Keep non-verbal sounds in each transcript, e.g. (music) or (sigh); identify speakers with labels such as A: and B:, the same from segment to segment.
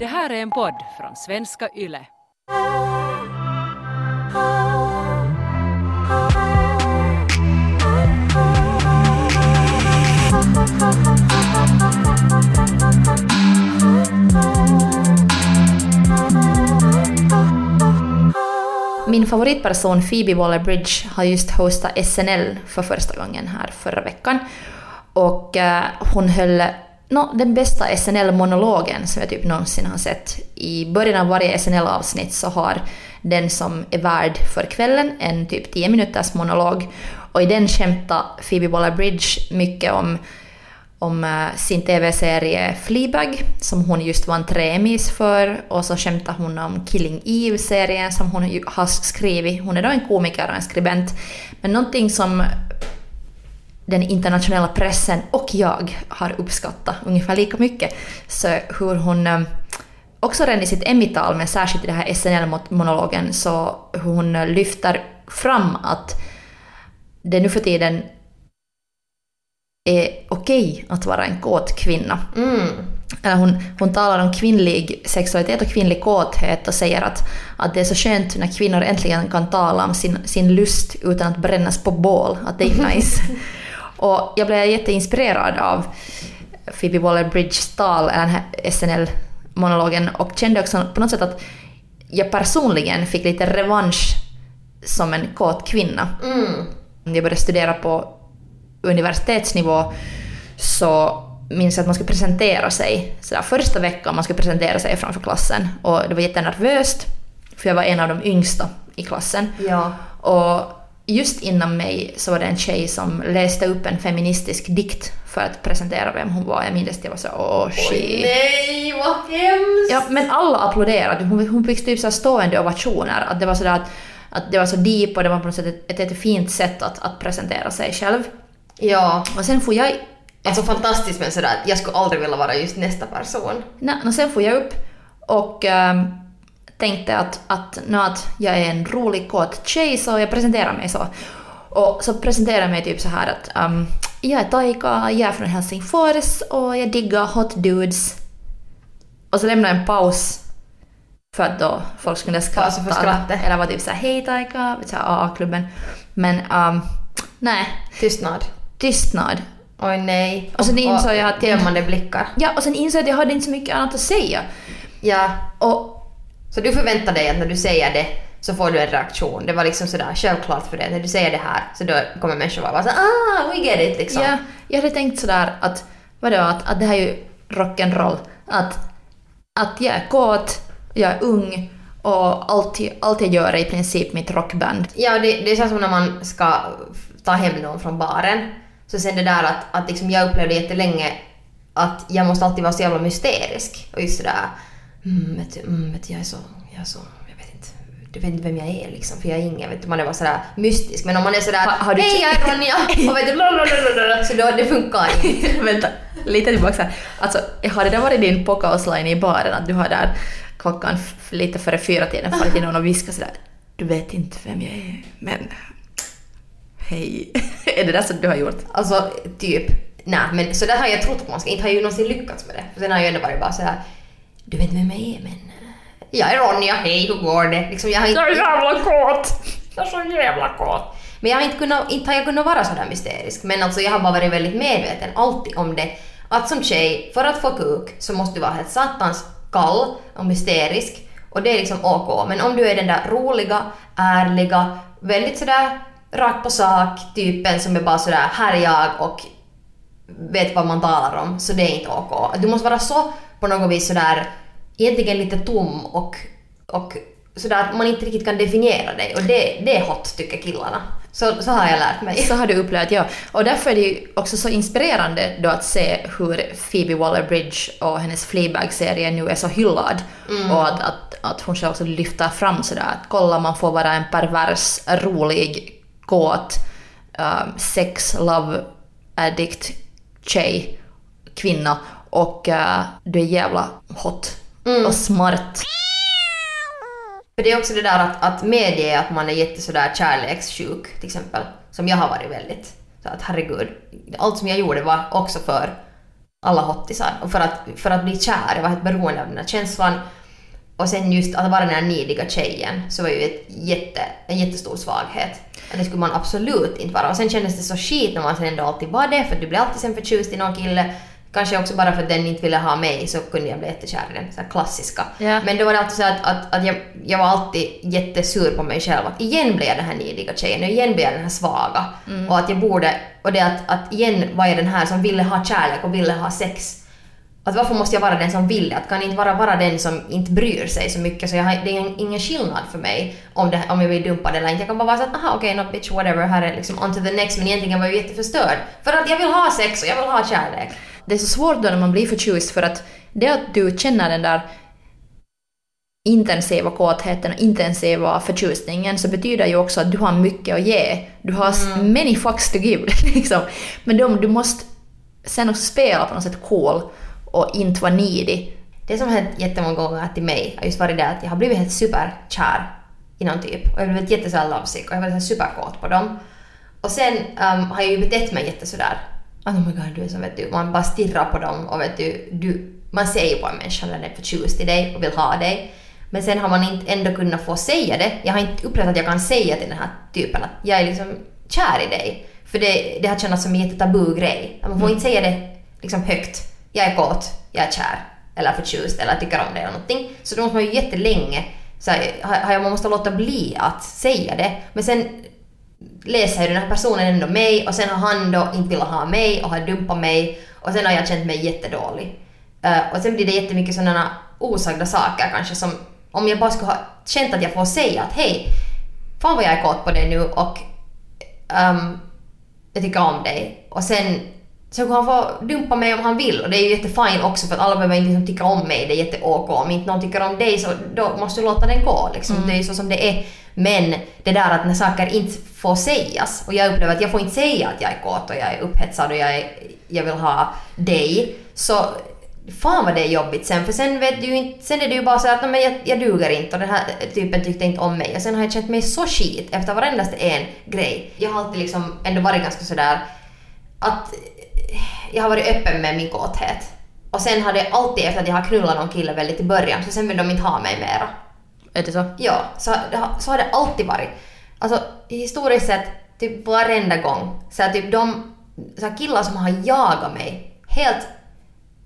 A: Det här är en podd från svenska YLE.
B: Min favoritperson Phoebe Waller-Bridge har just hostat SNL för första gången här förra veckan. Och eh, hon höll no, den bästa SNL-monologen som jag typ någonsin har sett. I början av varje SNL-avsnitt så har den som är värd för kvällen en typ 10 minuters monolog. Och i den skämtar Phoebe Waller-Bridge mycket om om eh, sin TV-serie Fleabag som hon just vann tre Emmys för och så skämtar hon om Killing Eve-serien som hon ju har skrivit. Hon är då en komiker och en skribent. Men någonting som den internationella pressen och jag har uppskattat ungefär lika mycket så hur hon eh, också redan i sitt Emmy-tal men särskilt i den här SNL-monologen så hur hon lyfter fram att det nu för tiden är okej att vara en kåt kvinna.
C: Mm.
B: Eller hon, hon talar om kvinnlig sexualitet och kvinnlig kåthet och säger att, att det är så skönt när kvinnor äntligen kan tala om sin, sin lust utan att brännas på bål. Att det är (laughs) nice. Och jag blev jätteinspirerad av Phoebe Waller-Bridges tal, den här SNL-monologen och kände också på något sätt att jag personligen fick lite revansch som en kåt kvinna.
C: Mm.
B: Jag började studera på universitetsnivå så minns jag att man skulle presentera sig. Så där, första veckan man skulle presentera sig framför klassen och det var jättenervöst för jag var en av de yngsta i klassen.
C: Ja.
B: Och just innan mig så var det en tjej som läste upp en feministisk dikt för att presentera vem hon var. Jag minns att jag var så åh
C: Oj,
B: shit.
C: nej, vad hemskt!
B: Ja, men alla applåderade. Hon, hon fick typ så stående ovationer. Att det var sådär att, att det var så deep och det var på något sätt ett, ett, ett fint sätt att, att presentera sig själv.
C: Ja.
B: Och sen får jag
C: Alltså fantastiskt men sådär, jag skulle aldrig vilja vara just nästa person.
B: Nej, och sen får jag upp och ähm, tänkte att, att, nu att jag är en rolig kåt tjej så jag presenterar mig så. Och så presenterar jag mig typ så här att ähm, jag är Taika, jag är från Helsingfors och jag diggar hot dudes. Och så lämnar jag en paus för att då folk skulle skratta.
C: För skrattet.
B: Eller var typ såhär hej Taika, AA-klubben. Men ähm, nej,
C: Tystnad.
B: tystnad.
C: Oj nej.
B: Och sen insåg jag att-
C: Gömmande blickar.
B: Ja, och sen insåg jag att jag hade inte så mycket annat att säga.
C: Ja.
B: Och
C: Så du förväntar dig att när du säger det så får du en reaktion. Det var liksom sådär självklart för dig. När du säger det här så då kommer människor vara såhär ah, we get it liksom.
B: Ja, jag hade tänkt sådär att, vadå, att, att det här är ju rock'n'roll. Att, att jag är kåt, jag är ung och allt, allt jag gör är i princip mitt rockband.
C: Ja, det, det är så som när man ska ta hem någon från baren. Så sen det där att, att liksom jag upplevde jättelänge att jag måste alltid vara så jävla mysterisk. Och just sådär, mm, vet du, mm, vet du, jag är så, jag är så, jag vet inte, du vet inte vem jag är liksom, för jag är ingen, vet du, man är bara sådär mystisk. Men om man är sådär,
B: Ha- har du
C: hej jag är Ronja, (laughs) och vet du, så då, det funkar inte. (laughs)
B: Vänta, lite tillbaka här. Alltså, har det där varit din pokausline i baren att du har där klockan lite före fyra tiden farit in och viskat sådär du vet inte vem jag är, men hej. (laughs) är det där som du har gjort?
C: Alltså typ, nej men så där har jag trott på man ska, inte har jag ju någonsin lyckats med det. För sen har jag ändå varit bara sådär, du vet vem jag är men eh, jag är Ronja, hej hur går det? Liksom, jag har inte,
B: jävla kåt!
C: jag är så jävla kåt. Men jag har inte, kunnat, inte har jag kunnat vara sådär mysterisk. Men alltså jag har bara varit väldigt medveten alltid om det. Att som tjej, för att få kuk så måste du vara helt satans kall och mysterisk. Och det är liksom OK. Men om du är den där roliga, ärliga, väldigt sådär rakt på sak typen som är bara sådär här är jag och vet vad man talar om, så det är inte OK. Du måste vara så på något vis sådär egentligen lite tom och, och sådär att man inte riktigt kan definiera dig och det, det är hot tycker killarna. Så, så har jag lärt mig.
B: Så har du upplevt, ja. Och därför är det ju också så inspirerande då att se hur Phoebe Waller-Bridge och hennes Fleabag-serie nu är så hyllad. Och att, att, att hon själv också lyfter fram sådär att kolla man får vara en pervers, rolig, kåt, um, sex, love, addict, tjej, kvinna och uh, du är jävla hot och smart.
C: För det är också det där att, att medge att man är jätte sådär kärlekssjuk till exempel. Som jag har varit väldigt. Så att herregud, allt som jag gjorde var också för alla hottisar. Och för att, för att bli kär, jag var helt beroende av den här känslan. Och sen just att vara den här nidiga tjejen så var ju ett jätte, en jättestor svaghet. Och det skulle man absolut inte vara. Och sen kändes det så skit när man sen ändå alltid var det, för du blev alltid sen förtjust i någon kille. Kanske också bara för att den inte ville ha mig så kunde jag bli jättekär i den, så klassiska.
B: Ja.
C: Men då var det alltid så att, att, att jag, jag var alltid jättesur på mig själv. Att igen blev jag den här nidiga tjejen och igen blev jag den här svaga. Och att jag borde, och det att, att igen var jag den här som ville ha kärlek och ville ha sex. Att varför måste jag vara den som vill det? Att kan inte vara bara den som inte bryr sig så mycket så jag har, det är ingen- skillnad för mig om, det, om jag blir dumpad eller inte. Jag kan bara vara så att aha okej, okay, no bitch whatever, här är liksom on to the next men egentligen var jag jätteförstörd. För att jag vill ha sex och jag vill ha kärlek.
B: Det är så svårt då när man blir förtjust för att det att du känner den där intensiva kåtheten och intensiva förtjusningen så betyder ju också att du har mycket att ge. Du har
C: Mm.
B: many fucks to give. (laughs) Liksom. Men de, du måste sen också spela på något sätt cool och inte vara needy.
C: Det som har hänt jättemånga gånger till mig har just varit det att jag har blivit helt superkär i någon typ. Och jag har blivit jättesåhär lovesick och jag har varit superkåt på dem. Och sen um, har jag ju betett mig jättesådär. Oh my god, du är så vet du, man bara stirrar på dem och vet du, du man ser ju på en människa när den är förtjust i dig och vill ha dig. Men sen har man inte ändå kunnat få säga det. Jag har inte upplevt att jag kan säga till den här typen att jag är liksom kär i dig. För det, det har känts som en jättetabu grej. Man får inte säga det liksom högt. Jag är kåt, jag är kär, eller förtjust, eller tycker om det eller någonting. Så då måste man ju jättelänge, så här, man måste låta bli att säga det. Men sen läser ju den här personen ändå mig och sen har han då inte velat ha mig och har dumpat mig och sen har jag känt mig jättedålig. Uh, och sen blir det jättemycket sådana osagda saker kanske som om jag bara skulle ha känt att jag får säga att hej, fan vad jag är kåt på dig nu och um, jag tycker om dig. Och sen så kan han få dumpa mig om han vill och det är ju jättefint också för att alla behöver inte liksom tycka om mig, det är jätte-OK. Om inte någon tycker om dig så då måste du låta den gå liksom. Det är ju så som det är. Men det där att när saker inte får sägas och jag upplever att jag får inte säga att jag är kåt och jag är upphetsad och jag, är, jag vill ha dig. Så fan vad det är jobbigt sen för sen vet du inte, sen är det ju bara så att "Nej, men jag, jag duger inte och den här typen tyckte inte om mig och sen har jag känt mig så skit efter varendaste en grej. Jag har alltid liksom ändå varit ganska sådär att jag har varit öppen med min kåthet. Och sen har det alltid efter att jag har knullat någon kille väldigt i början så sen vill de inte ha mig mera.
B: Är det så?
C: Ja, så, så har det alltid varit. Alltså historiskt sett, typ varenda gång. Så här, typ de så här killar som har jagat mig helt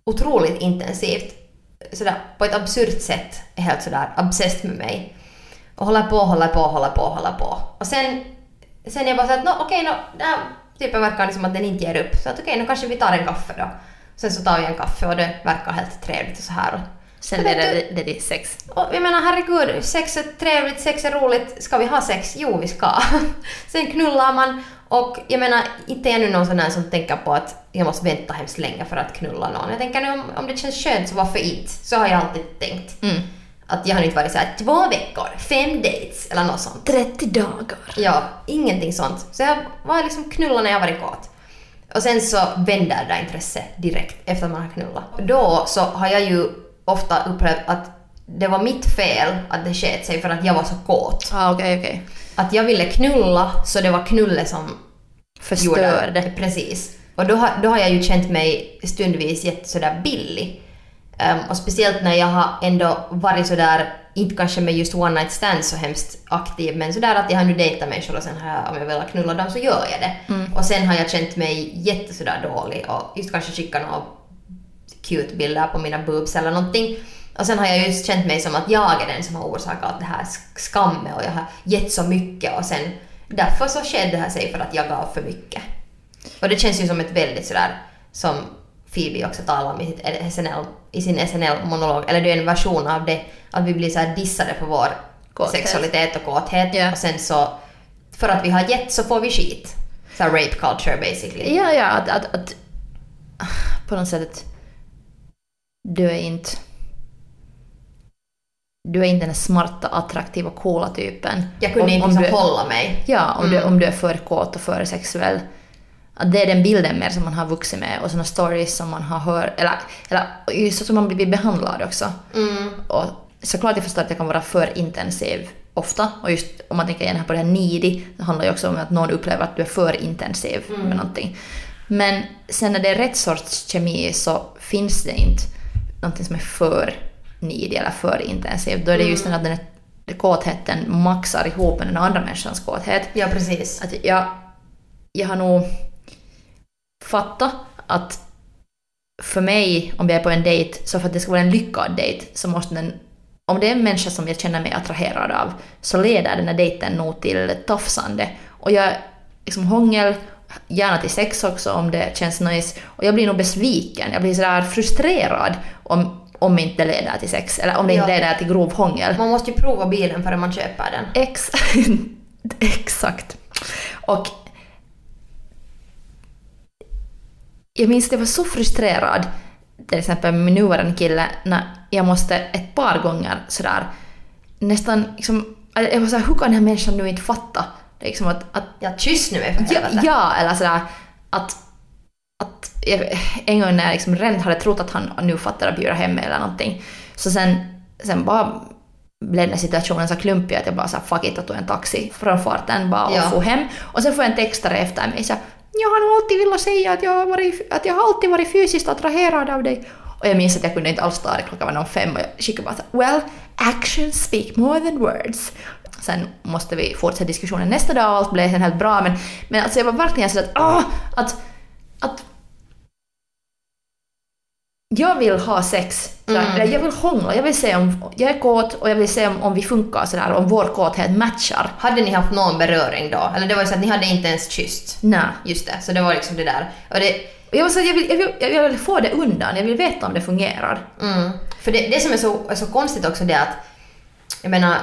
C: otroligt intensivt, sådär på ett absurt sätt, är helt sådär obsessed med mig. Och håller på, håller på, håller på, håller på. Och sen, sen jag bara såhär no, okej, no, den här typen verkar liksom att den inte ger upp. Så att okej, nu kanske vi tar en kaffe då. Sen så tar vi en kaffe och det verkar helt trevligt och så här.
B: Sen
C: du-
B: det, det till sex.
C: och jag menar herregud, sex är trevligt, sex är roligt. Ska vi ha sex? Jo, vi ska. (laughs) Sen knullar man och jag menar, inte är jag nu någon sån här som tänker på att jag måste vänta hemskt länge för att knulla någon. Jag tänker nu om, om det känns skönt så varför inte? Så har jag alltid tänkt.
B: Mm.
C: Att jag har inte varit så här två veckor, fem dates eller något sånt.
B: 30 dagar.
C: Ja, ingenting sånt. Så jag var liksom knulla när jag varit kåt. Och sen så vänder det intresset direkt efter att man har knullat. Då så har jag ju ofta upplevt att det var mitt fel att det sket sig för att jag var så kåt.
B: Ah, okej, okej.
C: Att jag ville knulla så det var knulle som
B: Förstörde.
C: Precis. Och då har, då har jag ju känt mig stundvis jätte sådär billig. Ehm, och speciellt när jag har ändå varit sådär, inte kanske med just one night stands så hemskt aktiv, men sådär att jag har nu dejtat människor och sen har jag, om jag vill knulla dem så gör jag det. Och sen har jag känt mig jätte sådär dålig och just kanske skickat några cute bilder på mina boobs eller någonting. Och sen har jag just känt mig som att jag är den som har orsakat det här sk- skammet och jag har gett så mycket och sen därför så skedde det här sig för att jag gav för mycket. Och det känns ju som ett väldigt sådär, som Phoebe också talar om i, sitt SNL, i sin SNL-monolog, eller det är en version av det, att vi blir så här dissade för vår
B: Kåthet.
C: sexualitet och kåthet
B: Ja.
C: och sen så, för att vi har gett så får vi skit. Så rape culture basically.
B: Ja, ja, att, att, att på något sätt att du är inte du är inte den smarta, attraktiva, coola typen.
C: Jag kunde
B: Om-
C: inte
B: om
C: liksom
B: du-
C: hålla mig.
B: Ja, om, du,
C: Mm.
B: om du är för kåt och för sexuell. Att det är den bilden mer som man har vuxit med och såna stories som man har hört, eller, eller just så som man blir behandlad också.
C: Mm.
B: Och såklart jag förstår att det kan vara för intensiv ofta. Och just om man tänker igen här på det här needy, det handlar ju också om att någon upplever att du är för intensiv
C: Mm.
B: med någonting. Men sen när det är rätt sorts kemi så finns det inte någonting som är för needy eller för intensivt. Då är det just att den är, kåtheten maxar ihop med den andra människans kåthet.
C: Ja, precis.
B: Att jag, jag har nog fattat att för mig, om jag är på en dejt, så för att det ska vara en lyckad dejt så måste den om det är en människa som jag känner mig attraherad av så leder den här dejten nog till tafsande. Och jag liksom hångel, gärna till sex också om det känns nice. Och jag blir nog besviken, jag blir sådär frustrerad om, om inte det leder till sex. Eller om det inte
C: Ja.
B: leder till grov hångel.
C: Man måste ju prova bilen före man köper den.
B: Ex (laughs) Exakt. Och jag minns att jag var så frustrerad, till exempel med min nuvarande kille, när jag måste ett par gånger sådär nästan liksom, jag var såhär, hur kan den här människan nu inte fatta? Det är Liksom att, att
C: Ja, kyss nu för
B: ja, ja, eller sådär att, att jag, en gång när jag liksom rent hade trott att han nu fattar att bjuda hem mig eller någonting, så sen, sen bara blev den situationen så klumpig att jag bara sa fuck it och tog en taxi från farten bara och
C: Ja.
B: for hem. Och sen får jag en textare efter mig så jag har nog alltid velat säga att jag, har varit, att jag har alltid varit fysiskt attraherad av dig. Och jag minns att jag kunde inte alls ta det, klockan var någon fem och jag skickade bara så well, actions speak more than words. Sen måste vi fortsätta diskussionen nästa dag och allt blev sen helt bra men, men alltså jag var verkligen sådär att, ah, att, att jag vill ha sex.
C: Mm.
B: Jag vill hångla, jag vill se om jag är kåt och jag vill se om, om vi funkar sådär, om vår kåthet matchar.
C: Hade ni haft någon beröring då? Eller det var ju så att ni hade inte ens kysst.
B: Nej.
C: Just det, så det var liksom det där. Och det,
B: jag, var så, jag, vill, jag, vill, jag vill få det undan, jag vill veta om det fungerar.
C: Mm. För det, det som är så, är så konstigt också det är att, jag menar,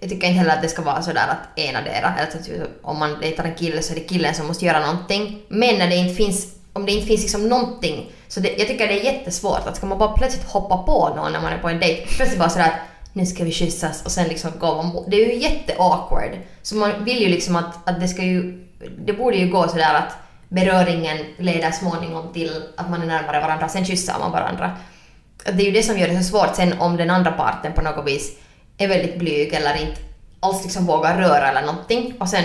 C: jag, tycker inte heller att det ska vara sådär att enadera, eller att om man dejtar en kille så är det killen som måste göra någonting. Men när det inte finns, om det inte finns liksom någonting, så det, jag tycker det är jättesvårt att ska man bara plötsligt hoppa på någon när man är på en dejt, plötsligt bara sådär att nu ska vi kyssas och sen liksom går man Det är ju jätte-awkward. Så man vill ju liksom att, att det ska ju, det borde ju gå sådär att beröringen leder småningom till att man är närmare varandra, sen kyssar man varandra. Det är ju det som gör det så svårt sen om den andra parten på något vis är väldigt blyg eller inte alls liksom vågar röra eller någonting och sen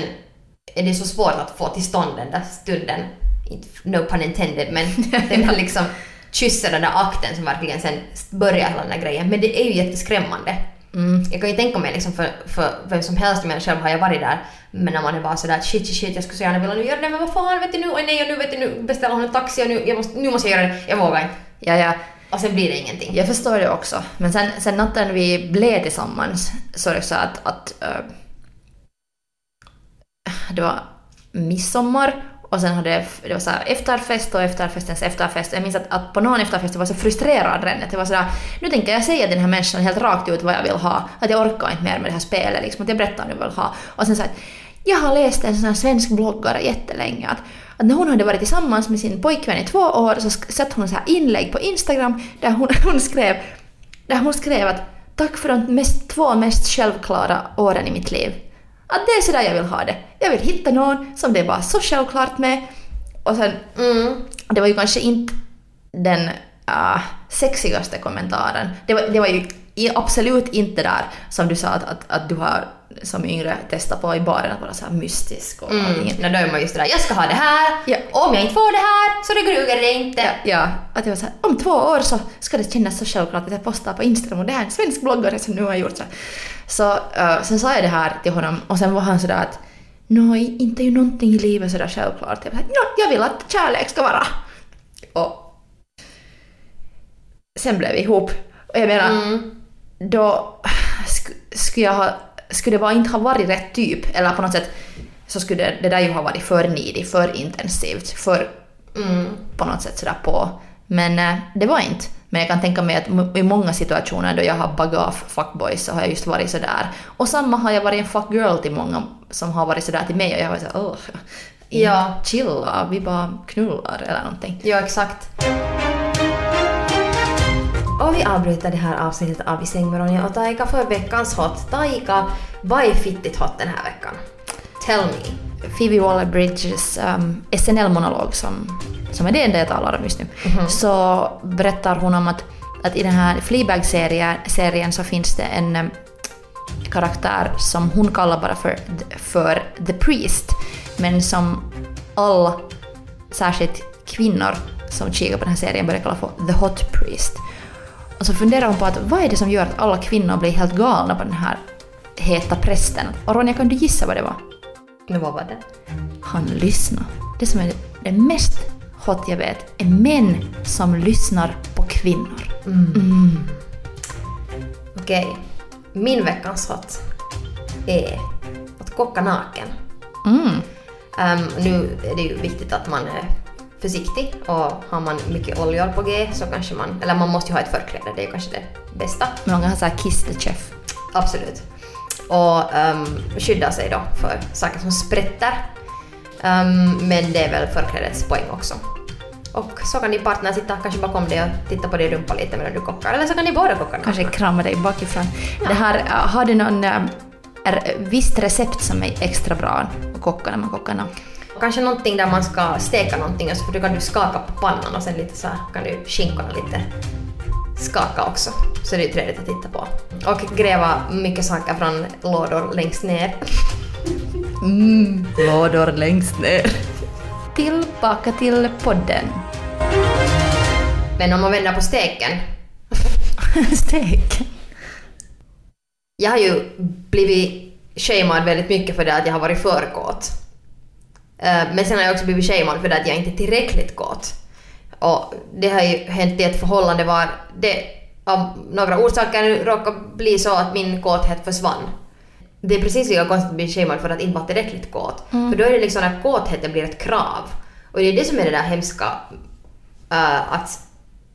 C: är det så svårt att få till stånd den där stunden, no pun intended, men (laughs) den där liksom kyssa den där akten som verkligen sen börjar hela den där grejen. Men det är ju jätteskrämmande. Jag kan ju tänka mig liksom för, för vem som helst, men själv har jag varit där, men när man är bara sådär shit shit shit jag skulle så gärna vilja nu göra det men vad fan vet du nu, oj nej och nu vet du nu beställer hon en taxi och nu, jag måste, nu måste jag göra det, jag vågar inte.
B: Ja, ja,
C: Och sen blir det ingenting.
B: jag förstår det också. Men sen, sen natten vi blev tillsammans så är det så att, att äh, det var midsommar och sen hade det, var så här efterfest och efterfestens efterfest. Jag minns att, att på någon efterfest jag var så frustrerad redan. Att jag var sådär, nu tänker jag säga till den här människan helt rakt ut vad jag vill ha. Att jag orkar inte mer med det här spelet. Liksom, att jag berättar vad jag vill ha. Och sen så att jag har läst en sån här svensk bloggare jättelänge. Att, att när hon hade varit tillsammans med sin pojkvän i två år så satte hon så här inlägg på Instagram där hon, (laughs) hon skrev där hon skrev att tack för de mest, två mest självklara åren i mitt liv. Att det är sådär jag vill ha det. Jag vill hitta någon som det bara så självklart med. Och sen,
C: Mm.
B: det var ju kanske inte den uh, sexigaste kommentaren. Det var, det var ju absolut inte där som du sa att, att, att du har som yngre testat på i baren att vara så här mystisk och
C: Mm.
B: allting.
C: När då är man just där, jag ska ha det här,
B: Ja.
C: om jag inte får det här så det duger det inte.
B: Ja, att jag var så här, om två år så ska det kännas så självklart att jag postar på Instagram och det här är en svensk bloggare som nu har gjort så. Så uh, sen sa jag det här till honom och sen var han sådär att Nå, inte är ju någonting i livet sådär självklart. Jag, "Nå, jag vill att kärlek ska vara. Och sen blev vi ihop. Och jag menar,
C: Mm.
B: då sk- skulle jag ha, skulle det bara inte ha varit rätt typ, eller på något sätt så skulle det, det där ju ha varit för needy, för intensivt, för
C: Mm.
B: på något sätt sådär på. Men eh, det var inte. Men jag kan tänka mig att i många situationer då jag har av fuckboys så har jag just varit sådär. Och samma har jag varit en fuckgirl till många som har varit sådär till mig och jag har varit såhär åh,
C: Ja.
B: chilla, vi bara knullar eller någonting.
C: Ja, exakt. Och vi avbryter det här avsnittet av I säng med Ronja och Taika för veckans hot. Taika, vad är fittigt hot den här veckan? Tell me.
B: Phoebe Waller-Bridges um, SNL-monolog som, som är det enda jag talar om just nu, så berättar hon om att, att i den här Fleabag-serien serien så finns det en um, karaktär som hon kallar bara för, för The Priest, men som all särskilt kvinnor som kikar på den här serien börjar kalla för The Hot Priest. Och så funderar hon på att vad är det som gör att alla kvinnor blir helt galna på den här heta prästen? Och Ronja, kan du gissa vad det var?
C: Men vad var det?
B: Han lyssnar. Det som är det mest hot jag vet är män som lyssnar på kvinnor.
C: Okej. Min veckans hot är att kocka naken.
B: Mm.
C: Ehm, nu är det ju viktigt att man är försiktig och har man mycket oljor på G så kanske man, eller man måste ju ha ett förkläde, det är ju kanske det bästa.
B: Många har såhär kiss the chef.
C: Absolut. Och um, skydda sig då för saker som sprätter. Ehm, men det är väl förklädets poäng också. Och så kan din partner sitta kanske bakom dig och titta på din rumpa lite medan du kockar. Eller så kan ni båda kocka.
B: Kanske krama dig bakifrån. Det här, har du någon äh, är, visst recept som är extra bra att kocka när man kockar naken?
C: Kanske någonting där man ska steka någonting och så kan du skaka på pannan och sen lite så här kan du skinkorna lite skaka också. Så det är trevligt att titta på. Och gräva mycket saker från lådor längst ner.
B: Mm, lådor längst ner. Tillbaka till podden.
C: Men om man vänder på steken. (laughs)
B: Stek.
C: Jag har ju blivit shamead väldigt mycket för det att jag har varit för kåt. Eh, Men sen har jag också blivit shamead för det att jag inte är tillräckligt kåt. Och det har ju hänt i ett förhållande var det av några orsaker råkade bli så att min kåthet försvann. Det är precis lika konstigt att bli shamead för att inte vara tillräckligt kåt. För då är det liksom när kåtheten blir ett krav. Och det är det som är det där hemska eh, att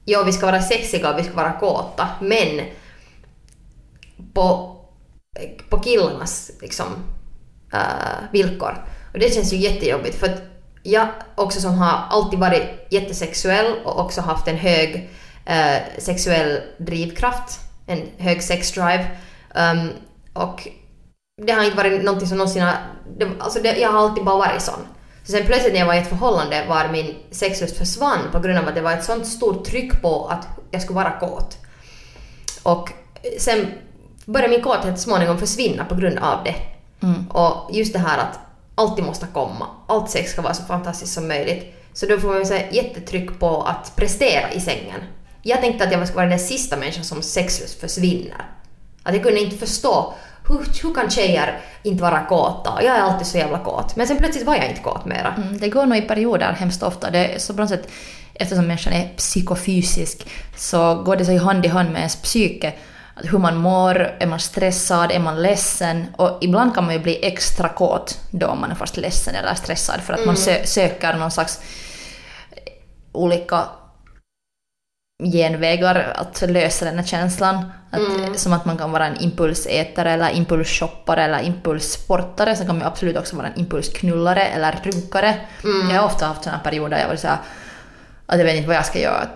C: ja, vi ska vara sexiga och vi ska vara kåta, men på, på killarnas liksom, eh, villkor. Och det känns ju jättejobbigt för att jag också som har alltid varit jättesexuell och också haft en hög eh, sexuell drivkraft, en hög sexdrive. Um, och det har inte varit någonting som någonsin har... Det, alltså det, jag har alltid bara varit sån. Så sen plötsligt när jag var i ett förhållande var min sexlust försvann på grund av att det var ett sånt stort tryck på att jag skulle vara kåt. Och sen började min kåthet småningom försvinna på grund av det. Och just det här att alltid måste komma, allt sex ska vara så fantastiskt som möjligt. Så då får man ju säga jättetryck på att prestera i sängen. Jag tänkte att jag skulle vara den sista människan som sexlust försvinner. Att jag kunde inte förstå hur, hur kan tjejer inte vara kåta? Jag är alltid så jävla kåt. Men sen plötsligt var jag inte kåt mera.
B: Mm, det går nog i perioder hemskt ofta. Det är så på något sätt, eftersom människan är psykofysisk så går det så i hand i hand med ens psyke. Att hur man mår, är man stressad, är man ledsen? Och ibland kan man ju bli extra kåt då man är fast ledsen eller stressad för att man sö- söker någon slags olika genvägar att lösa den här känslan. Att, Som att man kan vara en impulsätare eller impulsshoppare eller impulssportare. Sen kan man absolut också vara en impulsknullare eller runkare. Jag har ofta haft sådana perioder där jag varit såhär att jag vet inte vad jag ska göra.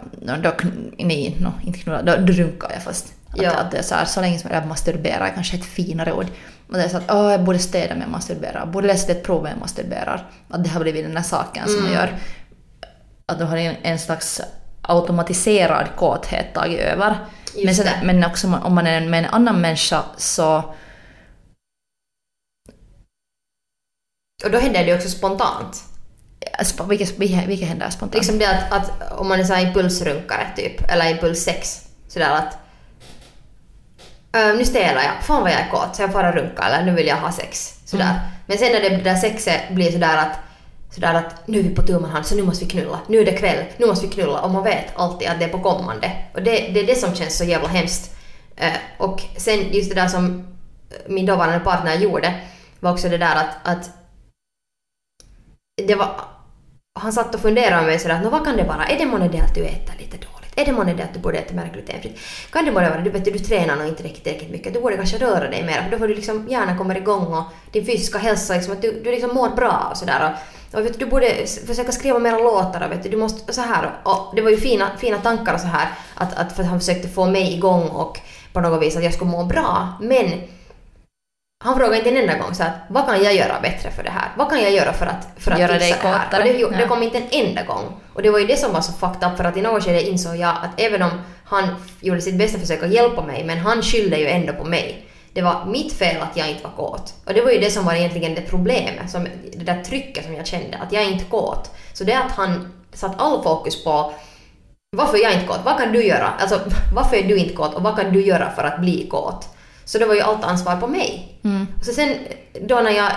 B: Då, nej, no, inte knulla, då, då runkar jag fast. Att,
C: Ja.
B: att det är så, här, så länge som jag masturberar är kanske ett finare ord. Och det är så att åh, jag borde städa med masturberar, borde läsa ett prov med masturberar. Att det har blivit den där saken som man gör. Att du har en, en slags automatiserad kåthet tagit över.
C: Just
B: Men, sen,
C: det.
B: men också om- man är med en annan människa så...
C: Och då händer det också spontant.
B: Sp- Vilket, vilket, händer spontant?
C: Liksom det att, att om man är så impulsrunkare typ, eller impulssex, sådär att "Ö, nu stälar jag, fan vad jag är kåt, så jag får runka eller nu vill jag ha sex. Sådär.
B: Mm.
C: Men sen när det där sexet blir sådär att, sådär att nu är vi på tu hand så nu måste vi knulla, nu är det kväll, nu måste vi knulla och man vet alltid att det är på kommande. Och det, det är det som känns så jävla hemskt. Eh, och sen just det där som min dåvarande partner gjorde var också det där att, att det var, han satt och funderade med mig sådär att "Nå, vad kan det vara? Är det månne det att du äter lite dåligt? Är det månne det att du borde äta mer glutenfritt? Kan det månne vara, du vet du, du tränar nog inte riktigt, riktigt mycket, du borde kanske röra dig mer, för då får du liksom hjärnan kommer igång och din fysiska hälsa, liksom, att du, du liksom mår bra och sådär. Och, och vet du, du borde försöka skriva mera låtar och vet du, du måste, så här. Och det var ju fina, fina tankar och så här, att, att för att han försökte få mig igång och på något vis att jag skulle må bra. Men han frågade inte en enda gång så att vad kan jag göra bättre för det här? Vad kan jag göra för att, för att
B: Göra
C: fixa det här? Och det, gjorde- det
B: Ja.
C: kom inte en enda gång. Och det var ju det som var så fucked up för att i något skede insåg jag att även om han gjorde sitt bästa försök att hjälpa mig men han skyllde ju ändå på mig. det var mitt fel att jag inte var kåt. Och det var ju det som var egentligen det problemet, som, det där trycket som jag kände, att jag är inte kåt. Så det att han satt all fokus på varför är jag inte kåt? Vad kan du göra? Alltså (laughs) varför är du inte kåt och vad kan du göra för att bli kåt? Så det var ju allt ansvar på mig.
B: Mm.
C: Så sen då när jag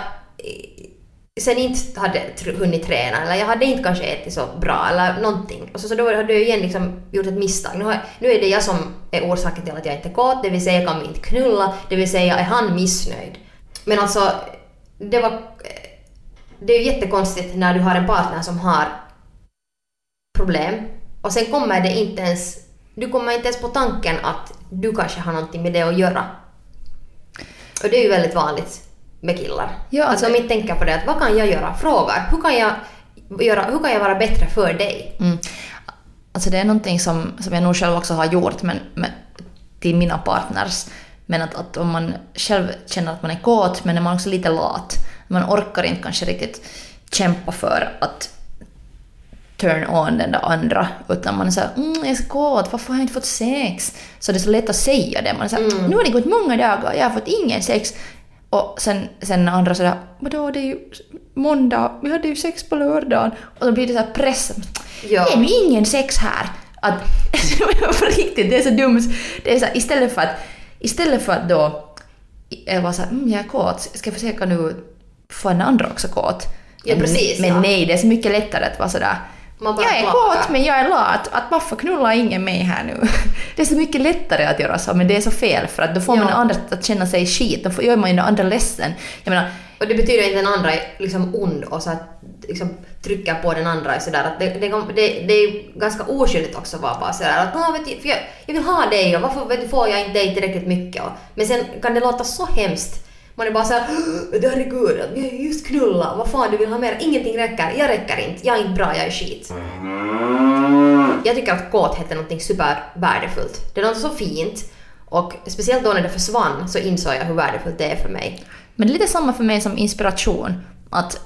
C: sen inte hade hunnit träna eller jag hade inte kanske ätit så bra eller någonting. Och så, så då hade jag igen liksom gjort ett misstag. Nu, har, nu är det jag som är orsaken till att jag inte är kåt, det vill säga jag kan inte knulla, det vill säga är han missnöjd. Men alltså, det var... Det är ju jättekonstigt när du har en partner som har problem och sen kommer det inte ens... Du kommer inte ens på tanken att du kanske har någonting med det att göra. Och det är ju väldigt vanligt med killar.
B: Ja, alltså-
C: att de inte tänker på det, att vad kan jag göra? Frågar. Hur kan jag, göra, hur kan jag vara bättre för dig?
B: Mm. Alltså det är någonting som, som jag nog själv också har gjort men, men till mina partners. Men att, att om man själv känner att man är kåt men är man också lite lat. Man orkar inte kanske riktigt kämpa för att turn on den där andra. Utan man är såhär mm, jag är så kåt, varför har jag inte fått sex? Så det är så lätt att säga det. Man är såhär
C: Mm.
B: nu har det gått många dagar, jag har fått ingen sex. Och sen, sen andra sådär vadå det är ju måndag, vi hade ju sex på lördagen. Och då blir det såhär press.
C: Ja.
B: Det är nu ingen sex här. Att, (laughs) på riktigt, det är så dumt. Det är så här, istället för att, istället för att då jag var såhär, mm, jag är kåt, ska jag försöka nu få den andra också kåt.
C: Ja,
B: men,
C: precis,
B: men
C: ja.
B: nej, det är så mycket lättare att vara sådär jag är
C: klappar.
B: kåt men jag är lat, att varför knullar ingen mig här nu? (laughs) Det är så mycket lättare att göra så, men det är så fel för att då får man
C: Ja.
B: den andra att känna sig skit, då gör man ju den andra ledsen. Jag menar,
C: Och det betyder inte att den andra är liksom ond och så att liksom trycker på den andra sådär att det, det, det, det är ganska oskyldigt också att vara bara sådär att "Nå, vet du, jag, jag vill ha dig och varför vet du, får jag inte dig tillräckligt mycket? Och, men sen kan det låta så hemskt. Man är bara såhär herregud, vi har ju just knullat, vad fan du vill ha mer? Ingenting räcker, jag räcker inte, jag är inte bra, jag är skit. Jag tycker att kåthet är något supervärdefullt. Det är något så fint och speciellt då när det försvann så insåg jag hur värdefullt det är för mig.
B: Men det är lite samma för mig som inspiration. Att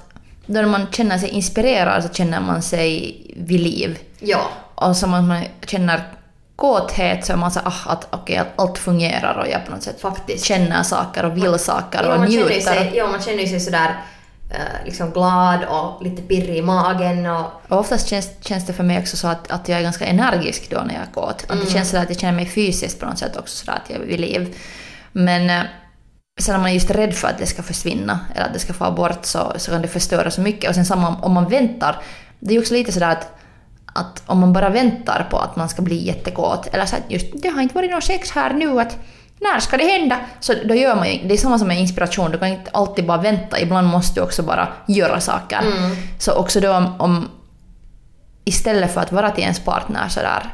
B: då man känner sig inspirerad så känner man sig vid liv.
C: Ja,
B: Och att man känner kåthet så är man så ah, att okej, att allt fungerar och jag på något sätt
C: faktiskt.
B: känner saker och vill saker
C: Ja,
B: och
C: man känner ju
B: njuter.
C: sig, ja, man känner sig sådär eh, liksom glad och lite pirrig i magen och
B: Och oftast känns, känns det för mig också så att, att jag är ganska energisk då när jag är kåt. Att det känns så att jag känner mig fysiskt på något sätt också så att jag är vid liv. Men eh, sen är man just rädd för att det ska försvinna eller att det ska få bort så, så kan det förstöra så mycket. Och sen samma om man väntar. Det är ju också lite sådär att, att om man bara väntar på att man ska bli jättekåt eller så att just det har inte varit någon sex här nu att när ska det hända? Så då gör man ju, det är samma som med inspiration, du kan inte alltid bara vänta, ibland måste du också bara göra saker. Så också då om, om istället för att vara till ens partner sådär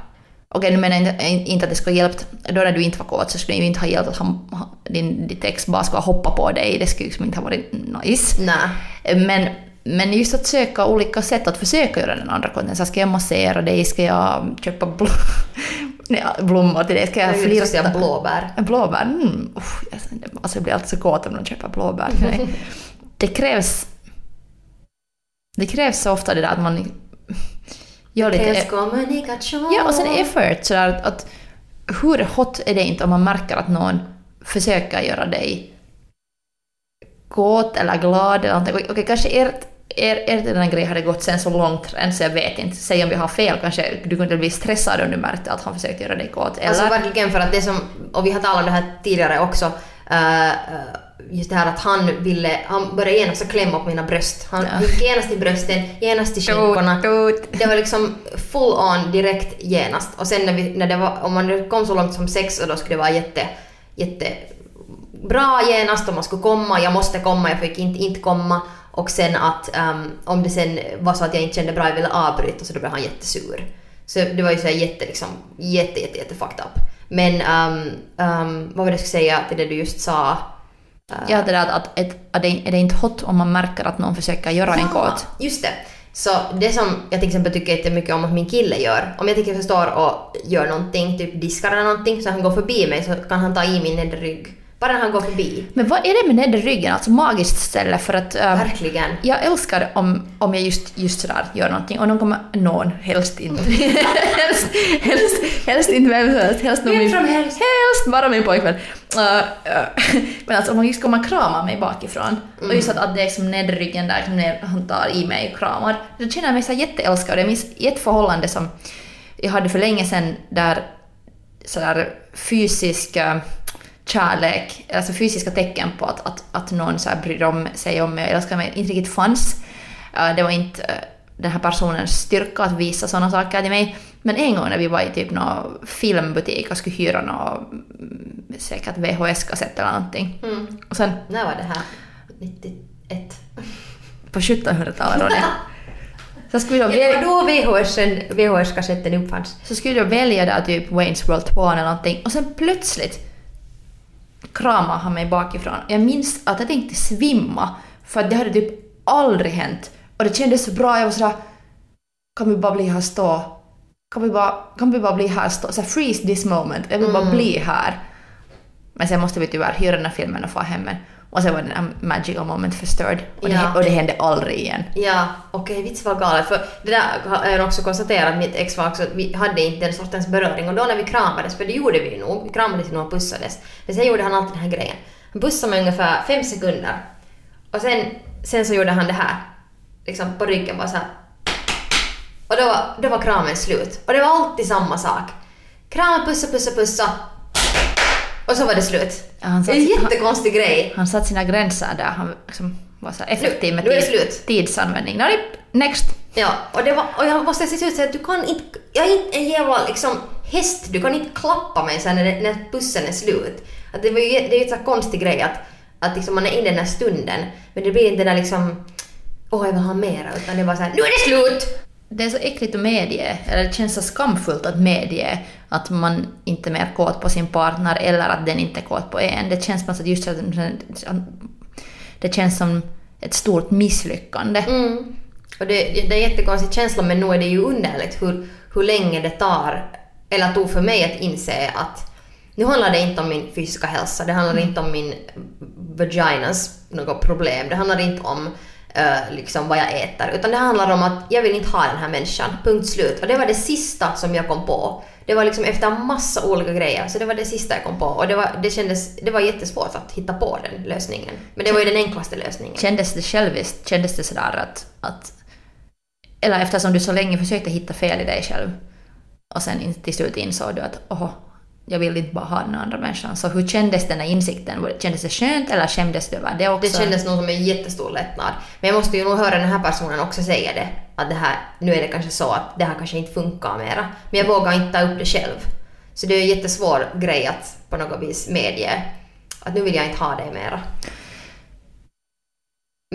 B: Okej, nu menar jag inte, att det skulle ha hjälpt, då när du inte var kåt så skulle det ju inte ha hjälpt att han, din, ditt ex bara skulle ha hoppat på dig, det skulle liksom inte ha varit nice.
C: nej.
B: Men, men just att söka olika sätt att försöka göra den andra. Så ska jag massera dig, ska jag köpa bl (laughs) Nej, blommor till dig, ska jag flirta?
C: blåbär.
B: Blåbär? Mm, jag, alltså jag blir alltid så kåt om någon köper blåbär till mig. (laughs) Det krävs... Det krävs så ofta det där att man gör lite...
C: Krävs kommunikation.
B: Ja, och sen effort. Sådär att, att hur hot är det inte om man märker att någon försöker göra dig kåt eller glad eller någonting. Okej, kanske ert, er, ert den grejen hade gått sen så långt än så jag vet inte. Säg om vi har fel, kanske du kunde bli stressad om du märkte att han försökte göra dig kåt. Eller,
C: Alltså verkligen för att det som, och vi har talat om det här tidigare också, eh, just det här att han ville, han började genast klämma på mina bröst. Han
B: Ja.
C: gick genast till brösten, genast till skinkorna. Det var liksom full on direkt genast. Och sen när, vi, när det var, om man kom så långt som sex och då skulle det vara jätte, jätte bra genast och man skulle komma, jag måste komma, jag fick inte, inte komma. Och sen att ehm, om det sen var så att jag inte kände bra, jag ville avbryta så då blev han jättesur. Så det var ju så här jätte liksom, jätte, jätte, jätte fucked up. Men ehm, ehm, vad var det jag skulle säga till det du just sa?
B: Ja, det där att, att, att, att det, är det inte hot om man märker att någon försöker göra en kåt?
C: Just det. Så det som jag till exempel tycker jättemycket om att min kille gör, om jag till exempel står och gör någonting, typ diskar eller någonting, så han går förbi mig så kan han ta i min nedre rygg Bara när han går förbi.
B: Men vad är det med nedre ryggen? Alltså magiskt ställe för att... äh,
C: Verkligen.
B: jag älskar om, om jag just, just sådär gör någonting och någon kommer... Någon, helst inte. (laughs) helst, helst, helst inte vem som helst. Helst, min,
C: som helst.
B: helst bara min pojkvän. Uh, uh, men alltså om man just kommer krama mig bakifrån och just att, att det är som nedre ryggen där som han tar i mig och kramar. Då känner jag mig så jätteälskad. Jag minns ett förhållande som jag hade för länge sedan där sådär fysisk kärlek, alltså fysiska tecken på att, att, att någon så här bryr om sig om mig och älskar mig inte riktigt fanns. Eh, Det var inte eh, den här personens styrka att visa sådana saker till mig. Men en gång när vi var i typ någon filmbutik och skulle hyra någon mm, säkert VHS-kassett eller någonting.
C: Mm.
B: Och sen
C: När var det här? 91?
B: på 1700-talet Ronja, (laughs) så skulle jag välja,
C: då VHS-kassetten uppfanns.
B: så skulle jag välja där typ Wayne's World 2 eller någonting och sen plötsligt kramade han mig bakifrån. Jag minns att jag tänkte svimma för att det hade typ aldrig hänt. Och det kändes så bra, jag var sådär kan vi bara bli här stå? Kan vi bara, kan vi bara bli här stå? Så här, freeze this moment, jag vill bara bli här. Men sen måste vi tyvärr hyra den här filmen och få hem den. Och sen var den här magical moment förstörd. Och,
C: Ja.
B: det, och det hände aldrig igen.
C: Ja, okej, vits vad galet. För det där har jag också konstaterat, att mitt ex var också, vi hade inte den sortens beröring. Och då när vi kramades, för det gjorde vi nog, vi kramades nog och pussades. Men sen gjorde han alltid den här grejen. Han pussade mig ungefär fem sekunder. Och sen, sen så gjorde han det här. Liksom på ryggen bara så här. Och då var, då var kramen slut. Och det var alltid samma sak. Krama, pussa, pussa, pussa. Och så var det slut.
B: Ja, han
C: är en
B: satt-
C: jättekonstig grej.
B: Han satte sina gränser där. Han liksom var så effektiv med
C: Nu är det
B: tid- tidsanvändning. Now, next!
C: Ja, och, det var, och jag måste till slut säga att du kan inte, jag är inte en jävla liksom häst, du kan inte klappa mig sen när, det- när bussen är slut. Att det, var ju, det är ju en sån konstig grej att, att liksom man är i den här stunden, men det blir inte den där liksom åh jag vill ha mera, utan det var så här nu är det slut!
B: Det är så äckligt att medge, eller det känns så skamfullt att medge att man inte är mer kåt på sin partner eller att den inte är kåt på en. Det känns som att just att det känns som ett stort misslyckande.
C: Mm. Och det, det är en jättekonstig känsla men nu är det ju underligt hur, hur länge det tar, eller tog för mig att inse att nu handlar det inte om min fysiska hälsa, det handlar inte om min vaginas något problem, det handlar inte om liksom vad jag äter, utan det handlar om att jag vill inte ha den här människan, punkt slut. Och det var det sista som jag kom på. Det var liksom efter massa olika grejer, så det var det sista jag kom på. Och det var, det kändes, det var jättesvårt att hitta på den lösningen. Men det var ju den enklaste lösningen.
B: Kändes det själviskt? Kändes det sådär att, att... Eller eftersom du så länge försökte hitta fel i dig själv och sen till slut insåg du att åh, jag vill inte bara ha den andra människan. Så hur kändes den här insikten? Kändes det skönt eller skämdes du över det också?
C: Det kändes nog som en jättestor lättnad. Men jag måste ju nog höra den här personen också säga det. Att det här, nu är det kanske så att det här kanske inte funkar mera. Men jag vågar inte ta upp det själv. Så det är en jättesvår grej att på något vis medge att nu vill jag inte ha det mera.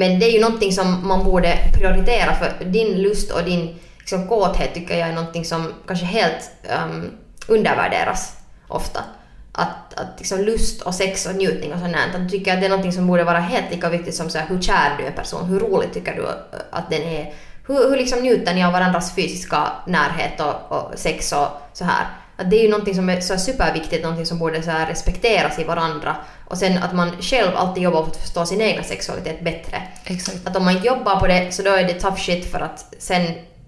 C: Men det är ju någonting som man borde prioritera för din lust och din liksom, kåthet tycker jag är någonting som kanske helt um, undervärderas ofta. Att, att liksom lust och sex och njutning och sånt där, att tycker att det är någonting som borde vara helt lika viktigt som så här, hur kär du är en person, hur roligt tycker du att den är, hur, hur liksom njuter ni av varandras fysiska närhet och, och sex och så här. Att det är ju någonting som är så superviktigt, någonting som borde så respekteras i varandra. Och sen att man själv alltid jobbar för att förstå sin egna sexualitet bättre.
B: Exakt.
C: Att om man inte jobbar på det så då är det tough shit för att sen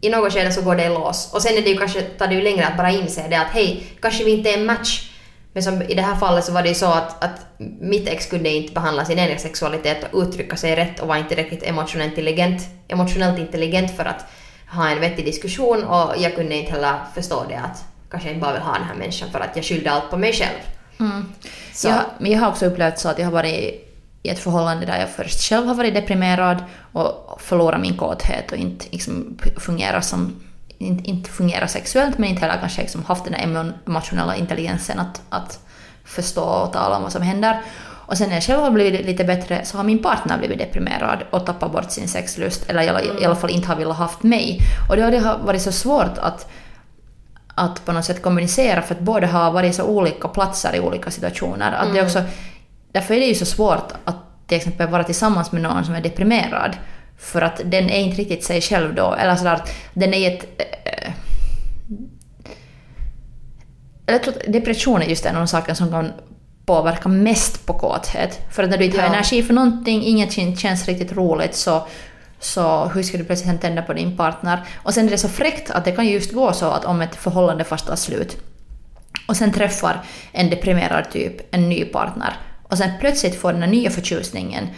C: i något skede så går det i lås. Och sen är det ju kanske, tar det ju längre att bara inse det att hej, kanske vi inte är en match. Men som i det här fallet så var det ju så att, att mitt ex kunde inte behandla sin egen sexualitet och uttrycka sig rätt och var inte riktigt emotionellt intelligent, emotionellt intelligent för att ha en vettig diskussion och jag kunde inte heller förstå det att kanske jag inte bara vill ha den här människan för att jag skyllde allt på mig själv.
B: Mm.
C: Så.
B: Jag, men jag har också upplevt så att jag har varit i ett förhållande där jag först själv har varit deprimerad och förlorat min kåthet och inte liksom fungerar som inte, inte fungerar sexuellt men inte heller kanske liksom haft den emo- emotionella intelligensen att, att förstå och tala om vad som händer. Och sen när jag själv har blivit lite bättre så har min partner blivit deprimerad och tappat bort sin sexlust eller i alla, fall inte har velat haft mig. Och då har det har varit så svårt att att på något sätt kommunicera för att båda har varit så olika platser i olika situationer. Att det är också, därför är det ju så svårt att till exempel vara tillsammans med någon som är deprimerad. För att den är inte riktigt sig själv då. Eller sådär den är ett... eh, jag tror att depression är just en av de saker som kan påverkar mest på kåthet. För att när du inte har
C: Ja.
B: energi för någonting, inget kän- känns riktigt roligt så, så hur ska du plötsligt tända på din partner? Och sen är det så fräckt att det kan ju just gå så att om ett förhållande fast tar slut och sen träffar en deprimerad typ en ny partner och sen plötsligt får den här nya förtjusningen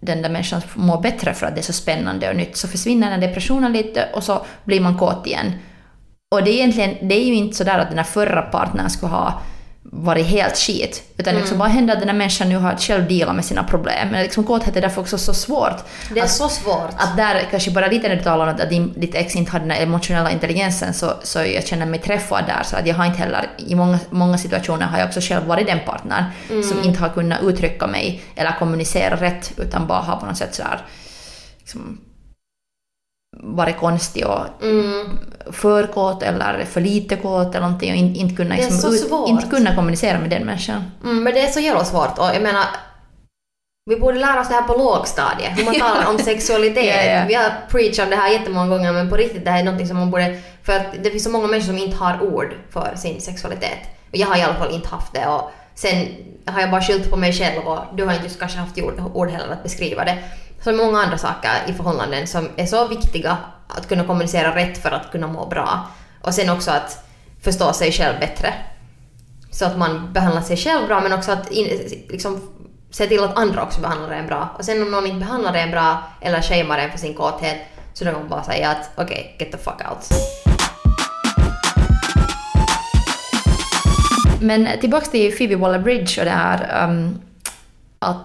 B: den där människan mår bättre för att det är så spännande och nytt så försvinner den depressionen lite och så blir man kåt igen. Och det är, egentligen, det är ju inte så där att den här förra partnern skulle ha varit helt skit. Utan liksom, vad händer att den här människan nu har själv dealat med sina problem? Men liksom, kåthet är därför också så svårt.
C: Det är
B: att,
C: så svårt.
B: att där, kanske bara lite när du talar om att din, ditt ex inte har den här emotionella intelligensen så, så jag känner mig träffad där. Så att jag har inte heller, i många, många situationer har jag också själv varit den partnern som inte har kunnat uttrycka mig eller kommunicera rätt utan bara har på något sätt sådär liksom, varit konstig och
C: Mm.
B: för kåt eller för lite kåt eller någonting och in, inte kunna, liksom,
C: svårt.
B: inte kunna kommunicera med den människan.
C: Mm, men det är så jävla svårt och jag menar vi borde lära oss det här på lågstadiet, hur man (laughs) talar om sexualitet.
B: Ja, ja.
C: Vi har preachat om det här jättemånga gånger men på riktigt det här är någonting som man borde... För att det finns så många människor som inte har ord för sin sexualitet. Och jag har i alla fall inte haft det och sen har jag bara skyllt på mig själv och du har inte just kanske haft ord, ord heller att beskriva det. Som många andra saker i förhållanden som är så viktiga att kunna kommunicera rätt för att kunna må bra. Och sen också att förstå sig själv bättre. Så att man behandlar sig själv bra men också att in, liksom, se till att andra också behandlar en bra. Och sen om någon inte behandlar en bra eller shamear en för sin kåthet så då kan man bara säga att okej, get the fuck out.
B: Men tillbaks till Phoebe Waller-Bridge och det här um, att,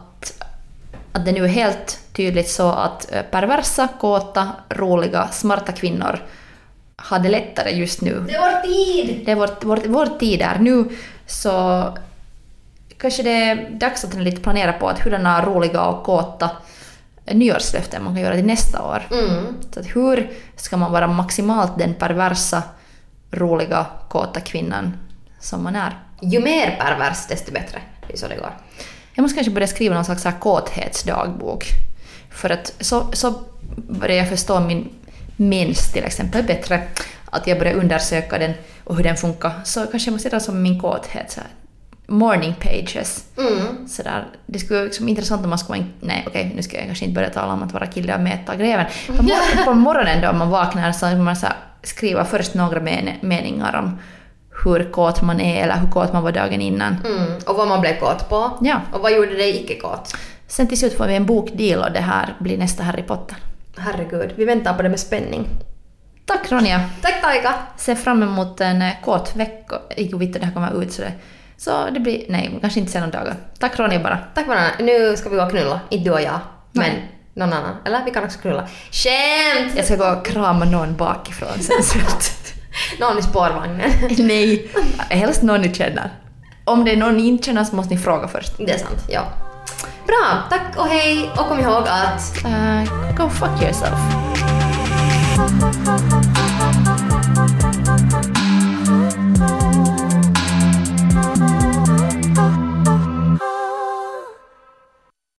B: att det nu är helt tydligt så att eh, perversa, kåta, roliga, smarta kvinnor har det lättare just nu.
C: Det är vår tid!
B: Det är vår, vår, vår tid är nu, så kanske det är dags att lite planera på att hurdana roliga och kåta nyårslöften man kan göra till nästa år.
C: Mm.
B: Så att hur ska man vara maximalt den perversa, roliga, kåta kvinnan som man är?
C: Ju mer pervers desto bättre. Det är så det går.
B: Jag måste kanske börja skriva någon slags kåthetsdagbok. För att så, så börjar jag förstå min mens till exempel bättre. Att jag börjar undersöka den och hur den funkar. Så kanske jag måste göra som min kåthet. Så här. Morning pages.
C: Mm.
B: Så där. Det skulle vara liksom intressant om man skulle. Nej okej, nu ska jag kanske inte börja tala om att vara kille och mäta greven. På, mor- (laughs) på morgonen då man vaknar så kan man så här skriva först några men, meningar om hur kåt man är eller hur kåt man var dagen innan.
C: Mm. Och vad man blev kåt på.
B: Ja.
C: Och vad gjorde dig icke kåt?
B: Sen till slut får vi en bokdeal och det här blir nästa Harry Potter.
C: Herregud, vi väntar på det med spänning.
B: Tack Ronja!
C: Tack Taika!
B: Ser fram emot en eh, kåt vecka. Inte vet det här kommer ut så det... Så det blir... Nej, kanske inte sen några dagar. Tack Ronja bara.
C: Tack varandra. Nu ska vi gå och knulla. Inte du och jag. Men
B: Nej.
C: någon annan. Eller vi kan också knulla. Skämt!
B: Jag ska gå och krama någon bakifrån sen.
C: Någon i spårvagnen. (laughs)
B: Nej, helst någon ni känner. Om det är någon ni inte känner så måste ni fråga först.
C: Det är sant, ja. Bra, tack och hej och kom ihåg att
B: Uh, go fuck yourself.